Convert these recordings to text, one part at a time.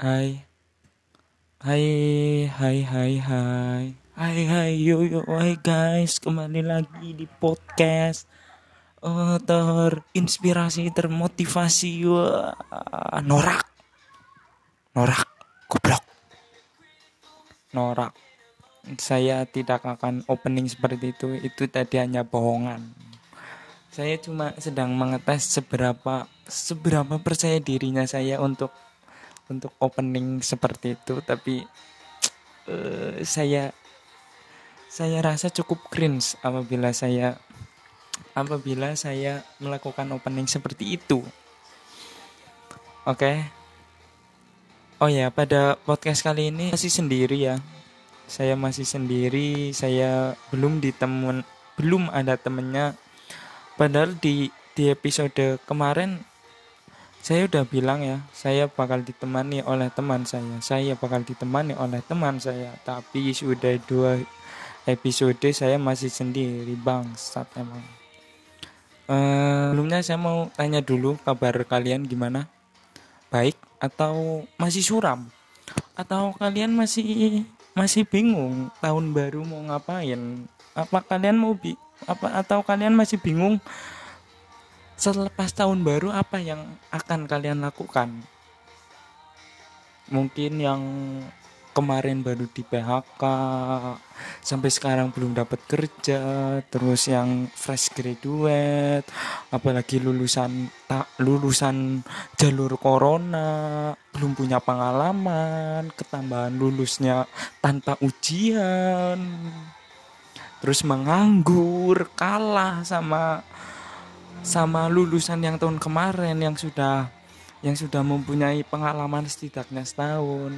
Hai. Hai Hai hai hai. Hai hai yo yo hai guys. Kembali lagi di podcast uh, Terinspirasi Termotivasi. Wah, Norak. Norak Goblok. Norak. Saya tidak akan opening seperti itu. Itu tadi hanya bohongan. Saya cuma sedang mengetes seberapa seberapa percaya dirinya saya untuk untuk opening seperti itu tapi uh, saya saya rasa cukup cringe apabila saya apabila saya melakukan opening seperti itu. Oke? Okay? oh ya pada podcast kali ini masih sendiri ya. Saya masih sendiri saya belum ditemukan belum ada temennya. Padahal di di episode kemarin saya udah bilang ya saya bakal ditemani oleh teman saya. Saya bakal ditemani oleh teman saya. Tapi sudah dua episode saya masih sendiri bangsat emang. Uh, sebelumnya saya mau tanya dulu kabar kalian gimana? Baik atau masih suram? Atau kalian masih masih bingung tahun baru mau ngapain? Apa kalian mau bi apa atau kalian masih bingung selepas tahun baru apa yang akan kalian lakukan? Mungkin yang kemarin baru di PHK sampai sekarang belum dapat kerja terus yang fresh graduate apalagi lulusan tak lulusan jalur corona belum punya pengalaman ketambahan lulusnya tanpa ujian terus menganggur kalah sama sama lulusan yang tahun kemarin yang sudah yang sudah mempunyai pengalaman setidaknya setahun.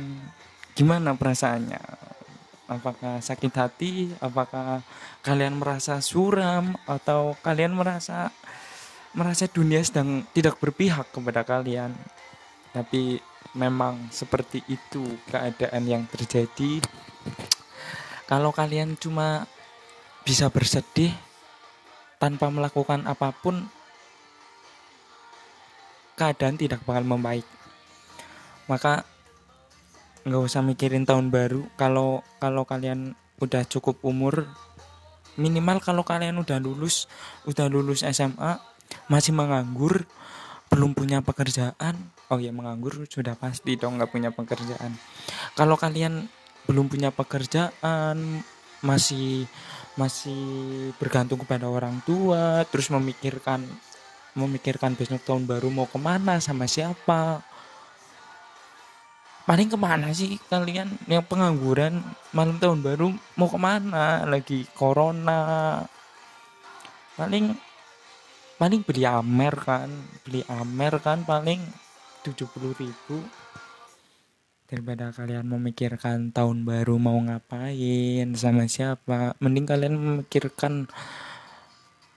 Gimana perasaannya? Apakah sakit hati? Apakah kalian merasa suram? Atau kalian merasa merasa dunia sedang tidak berpihak kepada kalian? Tapi memang seperti itu keadaan yang terjadi. Kalau kalian cuma bisa bersedih tanpa melakukan apa pun keadaan tidak bakal membaik. Maka nggak usah mikirin tahun baru. Kalau kalau kalian udah cukup umur minimal kalau kalian udah lulus udah lulus SMA masih menganggur belum punya pekerjaan oh ya menganggur sudah pasti dong nggak punya pekerjaan. Kalau kalian belum punya pekerjaan masih masih bergantung kepada orang tua terus memikirkan memikirkan besok tahun baru mau ke mana sama siapa. Paling ke mana sih kalian? Yang pengangguran malam tahun baru mau ke mana? Lagi corona. Paling paling beli amer kan beli amer kan paling 70 ribu daripada kalian memikirkan tahun baru mau ngapain sama siapa. Mending kalian memikirkan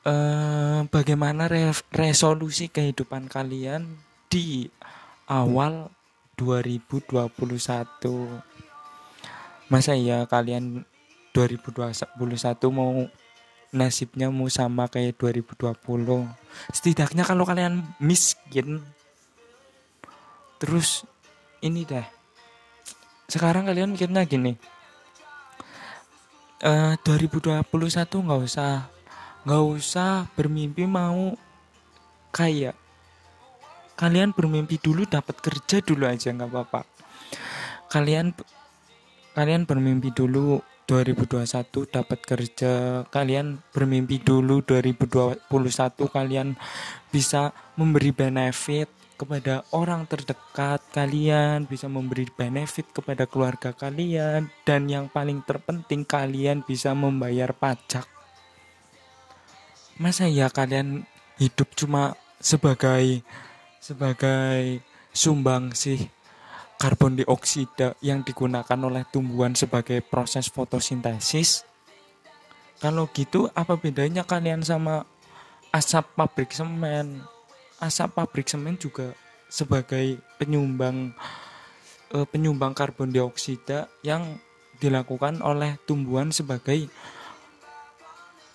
uh, bagaimana re resolusi kehidupan kalian di awal 2021 masa ya kalian 2021 mau nasibnya mau sama kayak 2020 setidaknya kalau kalian miskin terus ini deh sekarang kalian mikirnya gini. Uh, 2021 nggak usah nggak usah bermimpi mau kaya. Kalian bermimpi dulu dapat kerja dulu aja nggak apa-apa. Kalian kalian bermimpi dulu 2021 dapat kerja. Kalian bermimpi dulu 2021 kalian bisa memberi benefit kepada orang terdekat kalian, bisa memberi benefit kepada keluarga kalian, dan yang paling terpenting kalian bisa membayar pajak. Masa ya kalian hidup cuma sebagai sebagai sumbang sih karbon dioksida yang digunakan oleh tumbuhan sebagai proses fotosintesis? Kalau gitu apa bedanya kalian sama asap pabrik semen? Asap pabrik semen juga sebagai penyumbang uh, penyumbang karbon dioksida yang dilakukan oleh tumbuhan sebagai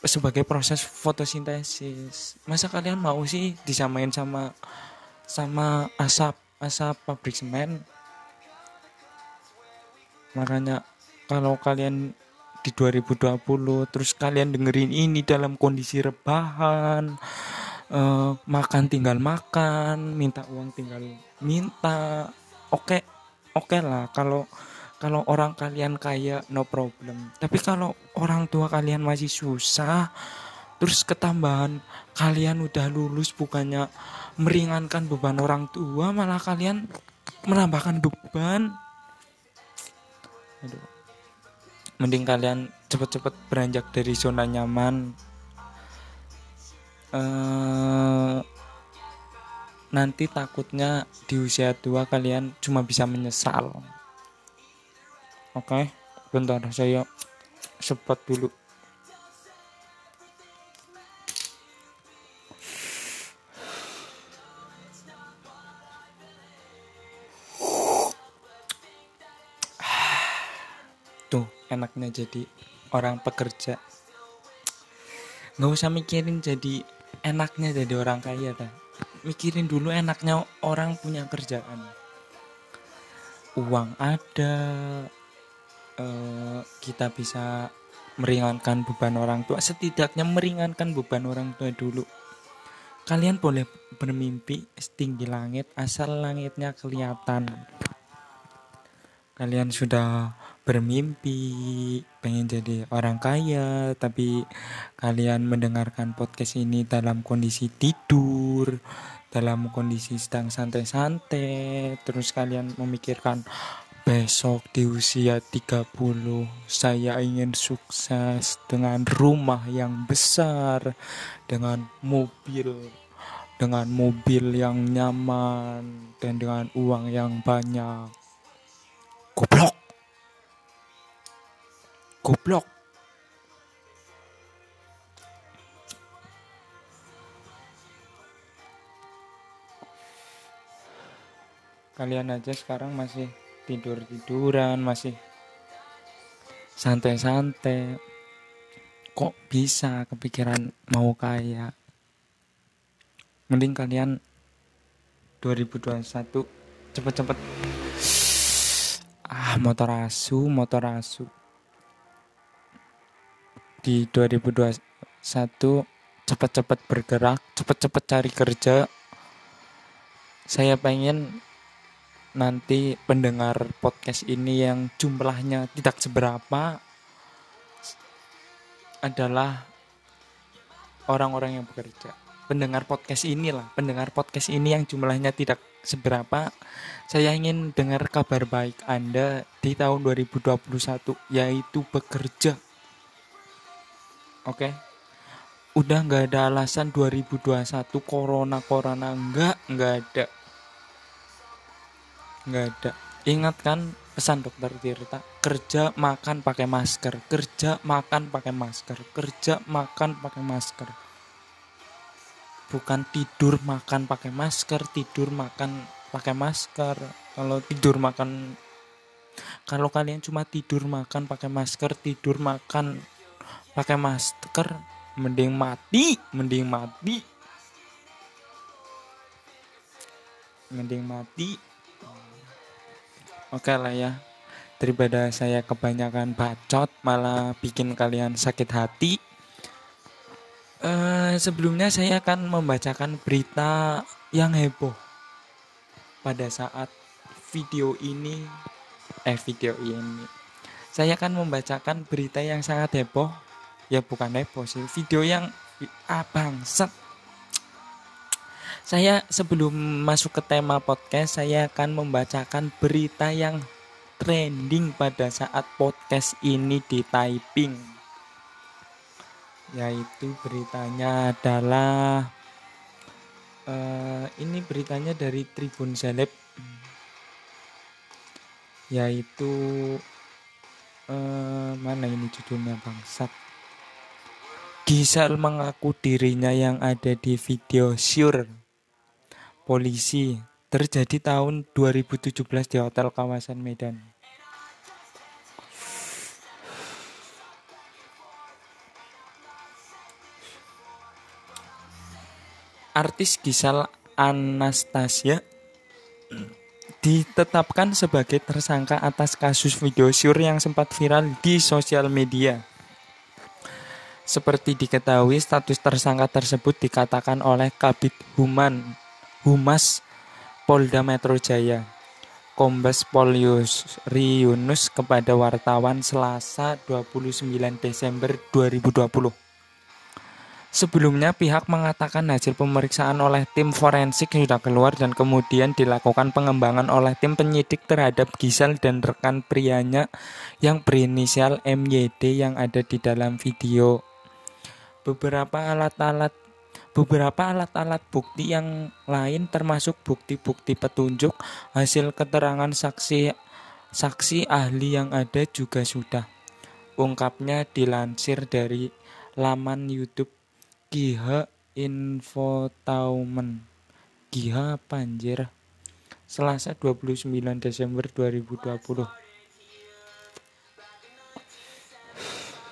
sebagai proses fotosintesis. Masa kalian mau sih disamain sama sama asap asap pabrik semen? makanya kalau kalian di 2020 terus kalian dengerin ini dalam kondisi rebahan uh, makan tinggal makan minta uang tinggal minta. Oke okay, oke okay lah kalau kalau orang kalian kaya no problem. Tapi kalau orang tua kalian masih susah terus ketambahan kalian udah lulus bukannya meringankan beban orang tua malah kalian menambahkan beban. Aduh. Mending kalian cepet-cepet beranjak dari zona nyaman uh, nanti takutnya di usia tua kalian cuma bisa menyesal oke okay? bentar saya sempat dulu enaknya jadi orang pekerja nggak usah mikirin jadi enaknya jadi orang kaya dah mikirin dulu enaknya orang punya kerjaan. Uang ada uh, kita bisa meringankan beban orang tua. Setidaknya meringankan beban orang tua dulu. Kalian boleh bermimpi setinggi langit asal langitnya kelihatan. Kalian sudah bermimpi pengen jadi orang kaya tapi kalian mendengarkan podcast ini dalam kondisi tidur dalam kondisi sedang santai-santai terus kalian memikirkan besok di usia 30 saya ingin sukses dengan rumah yang besar dengan mobil dengan mobil yang nyaman dan dengan uang yang banyak. Goblok goblok. Kalian aja sekarang masih tidur tiduran masih santai-santai. Kok bisa kepikiran mau kaya? Mending kalian 2021 cepet-cepet. Ah motor asu motor asu di 2021 cepat-cepat bergerak cepat-cepat cari kerja. Saya pengen nanti pendengar podcast ini yang jumlahnya tidak seberapa adalah orang-orang yang bekerja. Pendengar podcast inilah pendengar podcast ini yang jumlahnya tidak seberapa. Saya ingin dengar kabar baik Anda di tahun 2021 yaitu bekerja. Oke. Okay? Udah nggak ada alasan 2021 corona corona nggak nggak ada. Nggak ada. Ingat kan pesan dokter Tirta kerja makan pakai masker kerja makan pakai masker kerja makan pakai masker bukan tidur makan pakai masker tidur makan pakai masker kalau tidur makan kalau kalian cuma tidur makan pakai masker tidur makan pakai masker mending mati mending mati. Mending mati. Oke lah ya. Daripada saya kebanyakan bacot malah bikin kalian sakit hati. Uh, sebelumnya saya akan membacakan berita yang heboh. Pada saat video ini eh video ini. Saya akan membacakan berita yang sangat heboh ya bukan heboh sih. Video yang ah bangsat. Saya sebelum masuk ke tema podcast saya akan membacakan berita yang trending pada saat podcast ini di typing yaitu beritanya adalah uh, ini beritanya dari Tribun Seleb. Yaitu uh, mana ini judulnya bangsat Gisel mengaku dirinya yang ada di video Sure polisi terjadi tahun 2017 di hotel kawasan Medan artis Gisel Anastasia ditetapkan sebagai tersangka atas kasus video syur yang sempat viral di sosial media. Seperti diketahui, status tersangka tersebut dikatakan oleh Kabit Human Humas Polda Metro Jaya, Kombes Pol Yunus kepada wartawan Selasa 29 Desember 2020. Sebelumnya pihak mengatakan hasil pemeriksaan oleh tim forensik sudah keluar dan kemudian dilakukan pengembangan oleh tim penyidik terhadap Gisel dan rekan prianya yang berinisial MYD yang ada di dalam video. Beberapa alat-alat beberapa alat-alat bukti yang lain termasuk bukti-bukti petunjuk hasil keterangan saksi saksi ahli yang ada juga sudah. Ungkapnya dilansir dari laman YouTube Giha Infotainment Giha apa anjir Selasa 29 Desember 2020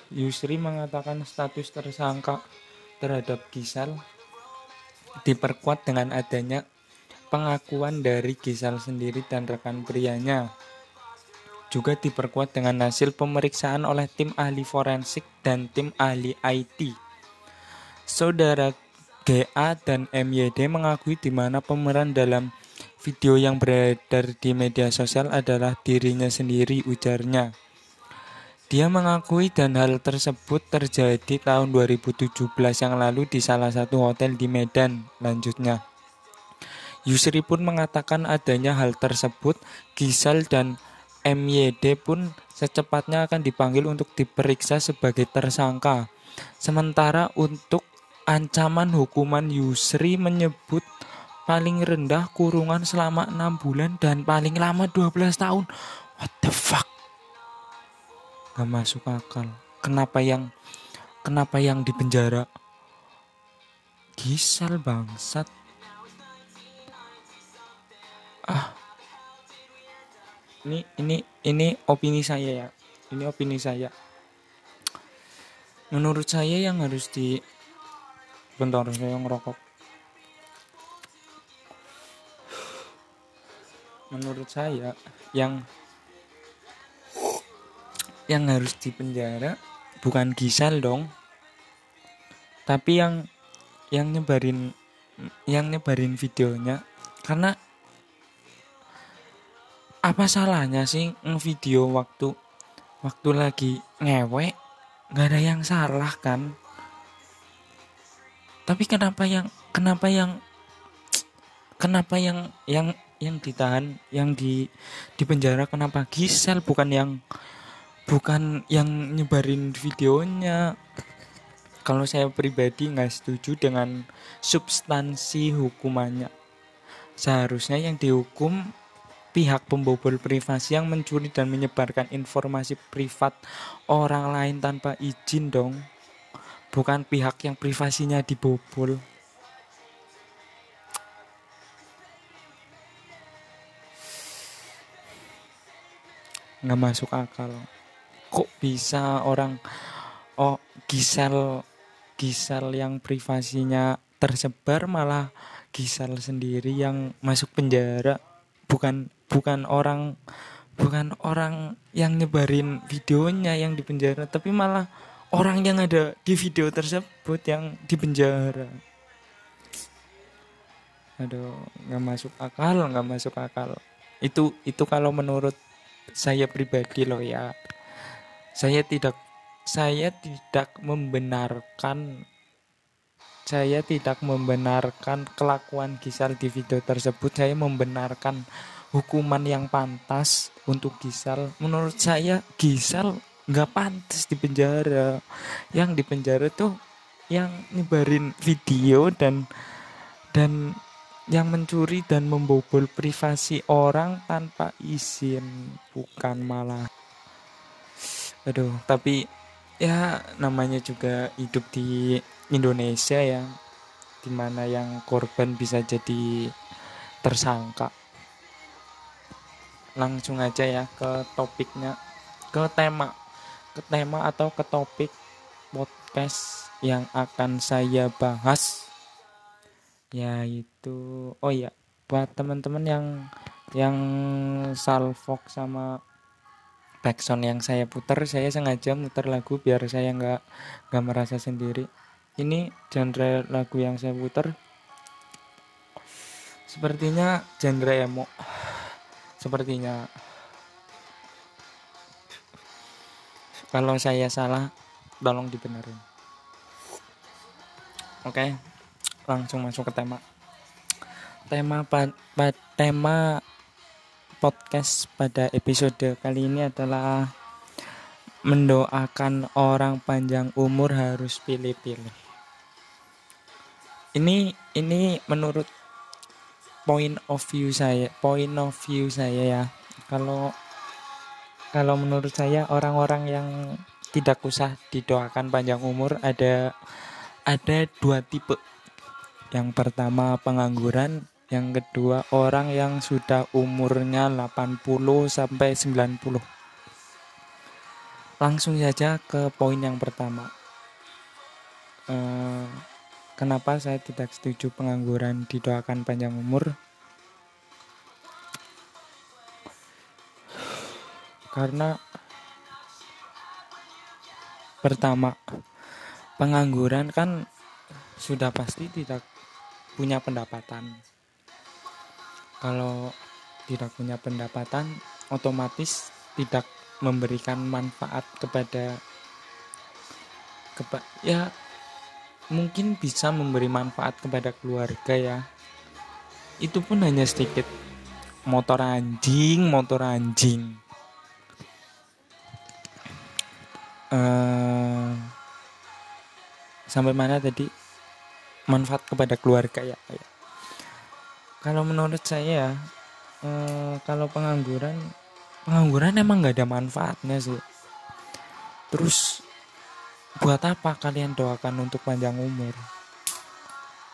Yusri mengatakan status tersangka terhadap Gisal diperkuat dengan adanya pengakuan dari Gisal sendiri dan rekan prianya juga diperkuat dengan hasil pemeriksaan oleh tim ahli forensik dan tim ahli IT. Saudara GA dan MYD mengakui di mana pemeran dalam video yang beredar di media sosial adalah dirinya sendiri ujarnya. Dia mengakui dan hal tersebut terjadi tahun 2017 yang lalu di salah satu hotel di Medan, lanjutnya. Yusri pun mengatakan adanya hal tersebut, Gisal dan MYD pun secepatnya akan dipanggil untuk diperiksa sebagai tersangka. Sementara untuk Ancaman hukuman Yusri menyebut paling rendah kurungan selama 6 bulan dan paling lama 12 tahun. What the fuck? Gak masuk akal. Kenapa yang kenapa yang di penjara? Gisel bangsat. Ah. Ini ini ini opini saya ya. Ini opini saya. Menurut saya yang harus di bentar saya ngerokok menurut saya yang yang harus dipenjara bukan Gisel dong. Tapi yang yang nyebarin yang nyebarin videonya karena apa salahnya sih video waktu waktu lagi ngewek? Nggak ada yang salah kan? Tapi kenapa yang kenapa yang kenapa yang yang yang ditahan yang di di penjara kenapa Gisel bukan yang bukan yang nyebarin videonya. Kalau saya pribadi nggak setuju dengan substansi hukumannya. Seharusnya yang dihukum pihak pembobol privasi yang mencuri dan menyebarkan informasi privat orang lain tanpa izin dong. Bukan pihak yang privasinya dibobol. Nggak masuk akal kok bisa orang oh Gisel Gisel yang privasinya tersebar malah Gisel sendiri yang masuk penjara? Bukan bukan orang bukan orang yang nyebarin videonya yang di penjara tapi malah orang yang ada di video tersebut yang di penjara. Aduh nggak masuk akal nggak masuk akal. Itu itu kalau menurut saya pribadi loh ya saya tidak saya tidak membenarkan saya tidak membenarkan kelakuan Gisal di video tersebut. Saya membenarkan hukuman yang pantas untuk Gisal. Menurut saya Gisal nggak pantas di penjara. Yang di penjara tuh yang nyebarin video dan dan yang mencuri dan membobol privasi orang tanpa izin. Bukan malah aduh tapi ya namanya juga hidup di Indonesia ya di mana yang korban bisa jadi tersangka. Langsung aja ya ke topiknya ke tema ke tema atau ke topik podcast yang akan saya bahas yaitu oh ya buat teman-teman yang yang salfok sama backsound yang saya putar saya sengaja muter lagu biar saya nggak nggak merasa sendiri. Ini genre lagu yang saya putar. Sepertinya genre emo. Sepertinya. Kalau saya salah tolong dibenerin. Oke langsung masuk ke tema. Tema pa, pa, tema podcast pada episode kali ini adalah mendoakan orang panjang umur harus pilih-pilih. Ini ini menurut point of view saya, point of view saya ya. Kalau kalau menurut saya orang-orang yang tidak usah didoakan panjang umur ada ada dua tipe. Yang pertama pengangguran, yang kedua, orang yang sudah umurnya 80 sampai 90. Langsung saja ke poin yang pertama. Eh, kenapa saya tidak setuju pengangguran didoakan panjang umur? Karena pertama, pengangguran kan sudah pasti tidak punya pendapatan kalau tidak punya pendapatan otomatis tidak memberikan manfaat kepada kepa ya mungkin bisa memberi manfaat kepada keluarga ya. Itu pun hanya sedikit. Motor anjing motor anjing. Uh, sampai mana tadi? Manfaat kepada keluarga ya, ya kalau menurut saya eh, kalau pengangguran pengangguran emang nggak ada manfaatnya sih. Terus buat apa kalian doakan untuk panjang umur?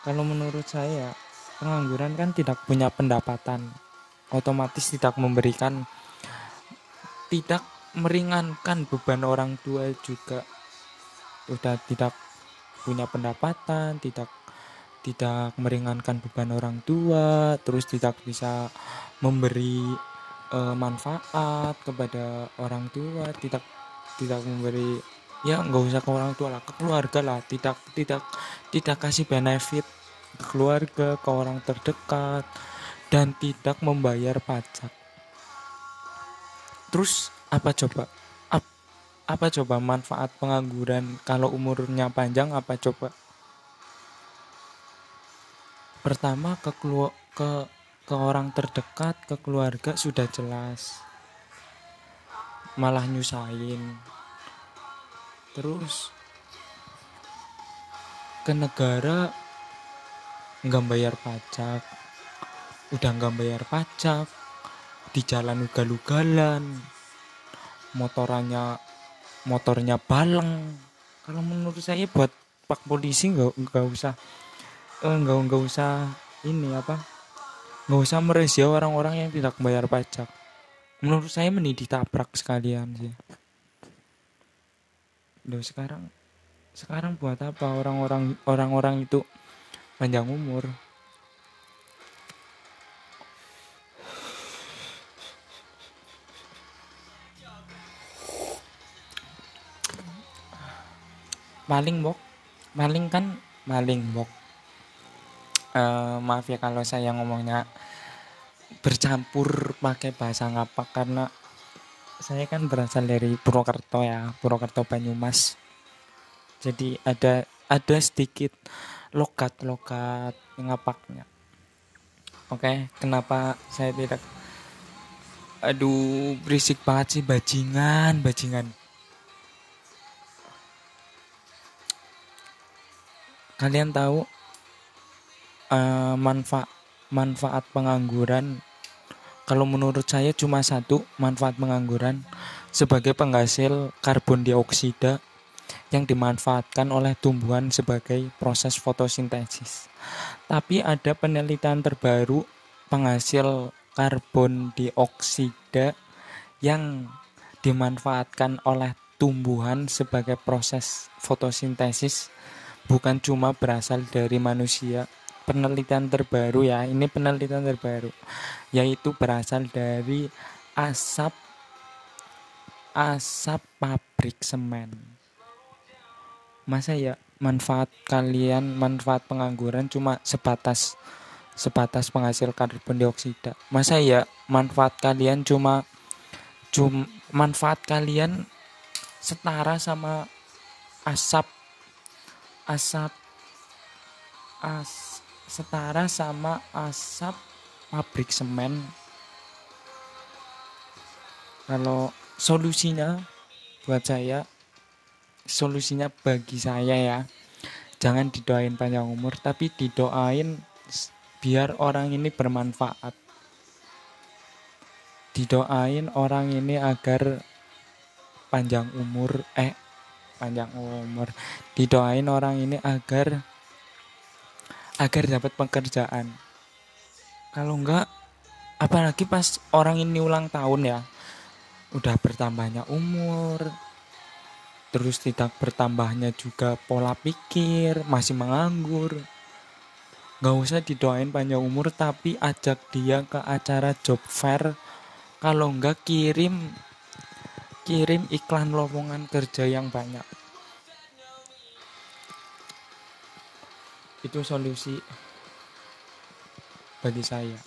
Kalau menurut saya pengangguran kan tidak punya pendapatan. Otomatis tidak memberikan tidak meringankan beban orang tua juga. Sudah tidak punya pendapatan tidak tidak meringankan beban orang tua, terus tidak bisa memberi e, manfaat kepada orang tua, tidak tidak memberi ya nggak usah ke orang tua lah ke keluarga lah tidak tidak tidak kasih benefit ke keluarga ke orang terdekat dan tidak membayar pajak. Terus apa coba? Ap, apa coba manfaat pengangguran? Kalau umurnya panjang apa coba pertama ke kelu ke ke orang terdekat ke keluarga sudah jelas. Malah nyusahin. Terus ke negara nggak bayar pajak. Udah nggak bayar pajak di jalan ugal-ugalan motorannya motornya baleng. Kalau menurut saya buat pak polisi nggak nggak usah eh, nggak nggak usah ini apa nggak usah meresio orang-orang yang tidak bayar pajak. Menurut saya mending ditabrak sekalian sih. Duh, sekarang sekarang buat apa orang-orang orang-orang itu panjang umur? Maling bok maling kan maling bok uh, maaf ya kalau saya ngomongnya bercampur pakai bahasa ngapak karena saya kan berasal dari Purwokerto ya Purwokerto Banyumas. Jadi ada ada sedikit lokat-lokat ngapaknya. Oke kenapa saya tidak? Aduh berisik banget sih bajingan bajingan. Kalian tahu uh, manfaat manfaat pengangguran. Kalau menurut saya cuma satu manfaat pengangguran. Sebagai penghasil karbon dioksida yang dimanfaatkan oleh tumbuhan sebagai proses fotosintesis. Tapi ada penelitian terbaru penghasil karbon dioksida yang dimanfaatkan oleh tumbuhan sebagai proses fotosintesis bukan cuma berasal dari manusia penelitian terbaru ya. Ini penelitian terbaru yaitu berasal dari asap asap pabrik semen. Masa ya manfaat kalian manfaat pengangguran cuma sebatas sebatas penghasil karbon dioksida. Masa ya manfaat kalian cuma cum manfaat kalian setara sama asap asap as setara sama asap pabrik semen. Kalau solusinya buat saya solusinya bagi saya ya. Jangan didoain panjang umur tapi didoain biar orang ini bermanfaat. Didoain orang ini agar panjang umur eh panjang umur. Didoain orang ini agar agar dapat pekerjaan. Kalau enggak apalagi pas orang ini ulang tahun ya udah bertambahnya umur terus tidak bertambahnya juga pola pikir masih menganggur. Nggak usah didoain panjang umur tapi ajak dia ke acara job fair. Kalau enggak kirim kirim iklan lowongan kerja yang banyak itu solusi bagi saya.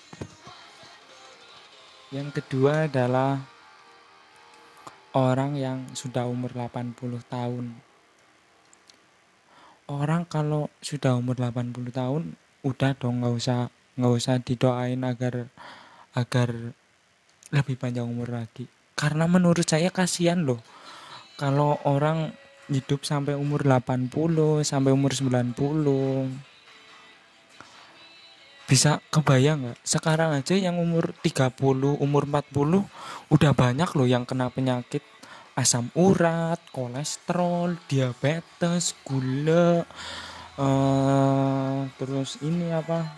Yang kedua adalah orang yang sudah umur 80 tahun. Orang kalau sudah umur 80 tahun udah dong nggak usah nggak usah didoain agar agar lebih panjang umur lagi. Karena menurut saya kasihan loh. Kalau orang hidup sampai umur 80 sampai umur 90 bisa kebayang nggak? Sekarang aja yang umur 30 umur 40 udah banyak loh yang kena penyakit asam urat kolesterol diabetes gula uh, terus ini apa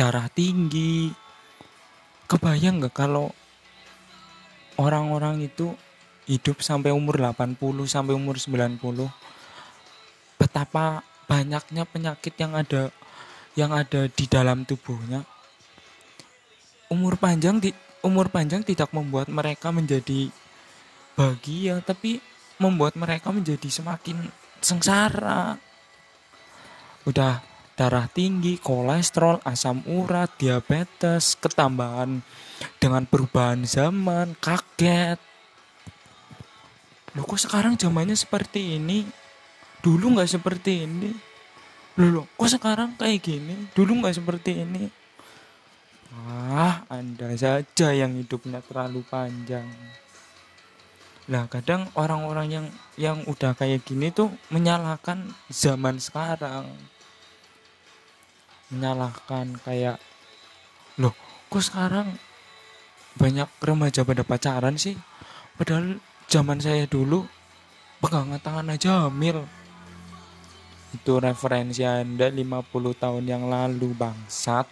darah tinggi. Kebayang nggak kalau orang-orang itu hidup sampai umur 80 sampai umur 90 betapa banyaknya penyakit yang ada yang ada di dalam tubuhnya umur panjang di umur panjang tidak membuat mereka menjadi bahagia tapi membuat mereka menjadi semakin sengsara udah darah tinggi, kolesterol, asam urat, diabetes, ketambahan dengan perubahan zaman, kaget. Loh kok sekarang zamannya seperti ini? Dulu nggak seperti ini loh, kok sekarang kayak gini? Dulu nggak seperti ini. Ah anda saja yang hidupnya terlalu panjang. Lah kadang orang-orang yang yang udah kayak gini tuh menyalahkan zaman sekarang. Menyalahkan kayak loh kok sekarang banyak remaja pada pacaran sih? Padahal zaman saya dulu pegangan tangan aja hamil itu referensi Anda 50 tahun yang lalu bangsat.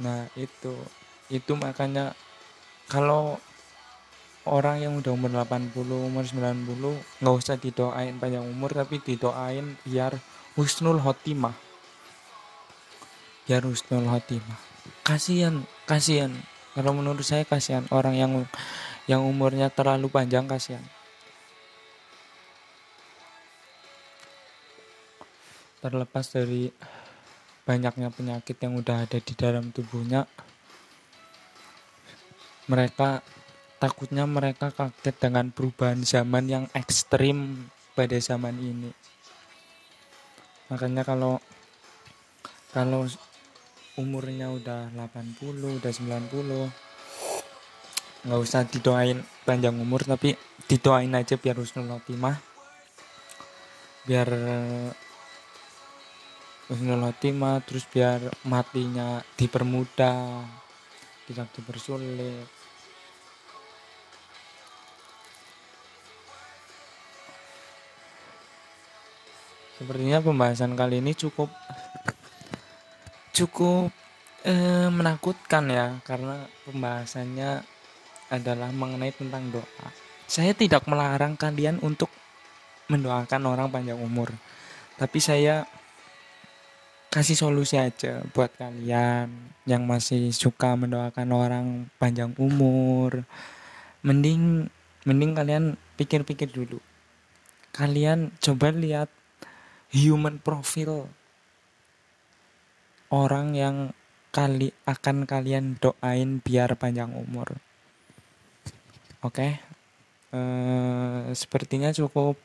Nah itu. Itu makanya kalau orang yang udah umur 80 umur 90 nggak usah didoain panjang umur tapi didoain biar husnul khotimah. Biar husnul khotimah. Kasihan kasihan kalau menurut saya kasihan orang yang yang umurnya terlalu panjang kasihan terlepas dari banyaknya penyakit yang udah ada di dalam tubuhnya mereka takutnya mereka kaget dengan perubahan zaman yang ekstrim pada zaman ini. Makanya kalau kalau umurnya udah 80 udah 90 nggak usah didoain panjang umur tapi didoain aja biar husnul khotimah biar husnul terus biar matinya dipermudah tidak dipersulit. Sepertinya pembahasan kali ini cukup cukup eh, menakutkan ya karena pembahasannya adalah mengenai tentang doa. Saya tidak melarang kalian untuk mendoakan orang panjang umur tapi saya kasih solusi aja buat kalian yang masih suka mendoakan orang panjang umur. Mending mending kalian pikir-pikir dulu. Kalian coba lihat human profile orang yang kali akan kalian doain biar panjang umur. Oke? Okay? eh, sepertinya cukup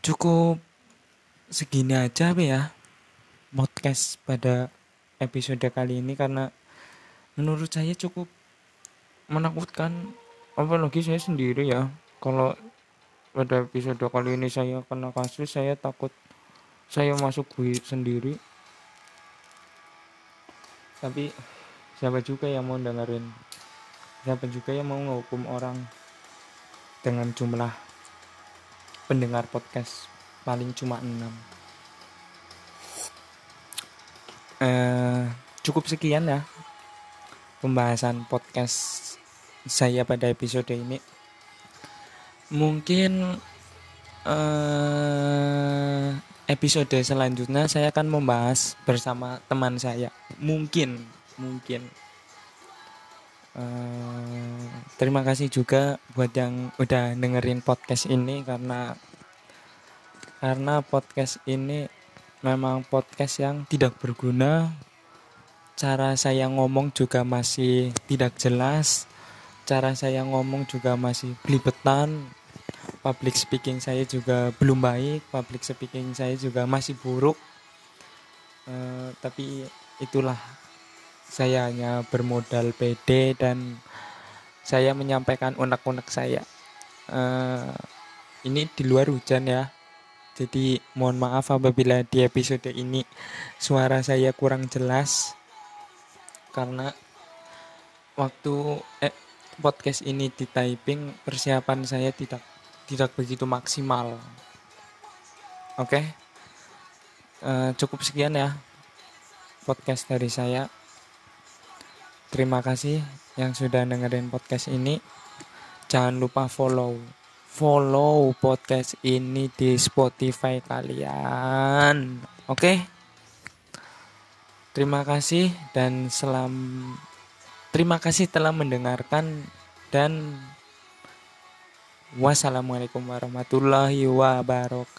cukup segini aja ya podcast pada episode kali ini karena menurut saya cukup menakutkan. Apalagi saya sendiri ya kalau pada episode kali ini saya kena kasus saya takut saya masuk gue sendiri. Tapi siapa juga yang mau dengerin? Siapa juga yang mau menghukum orang dengan jumlah pendengar podcast paling cuma 6 eh, cukup sekian ya pembahasan podcast saya pada episode ini. Mungkin eh, episode selanjutnya saya akan membahas bersama teman saya. Mungkin mungkin. Uh, terima kasih juga buat yang udah dengerin podcast ini karena karena podcast ini memang podcast yang tidak berguna. Cara saya ngomong juga masih tidak jelas. Cara saya ngomong juga masih belibetan. Public speaking saya juga belum baik. Public speaking saya juga masih buruk. Uh, tapi itulah. Saya hanya bermodal PD dan saya menyampaikan unek-unek saya. Uh, ini di luar hujan ya jadi mohon maaf apabila di episode ini suara saya kurang jelas karena waktu eh, podcast ini di typing persiapan saya tidak tidak begitu maksimal. Oke, okay? uh, eh, cukup sekian ya podcast dari saya. Terima kasih yang sudah dengerin podcast ini. Jangan lupa follow follow podcast ini di Spotify kalian. Oke. Terima kasih dan selam Terima kasih telah mendengarkan dan Wassalamualaikum warahmatullahi wabarakatuh.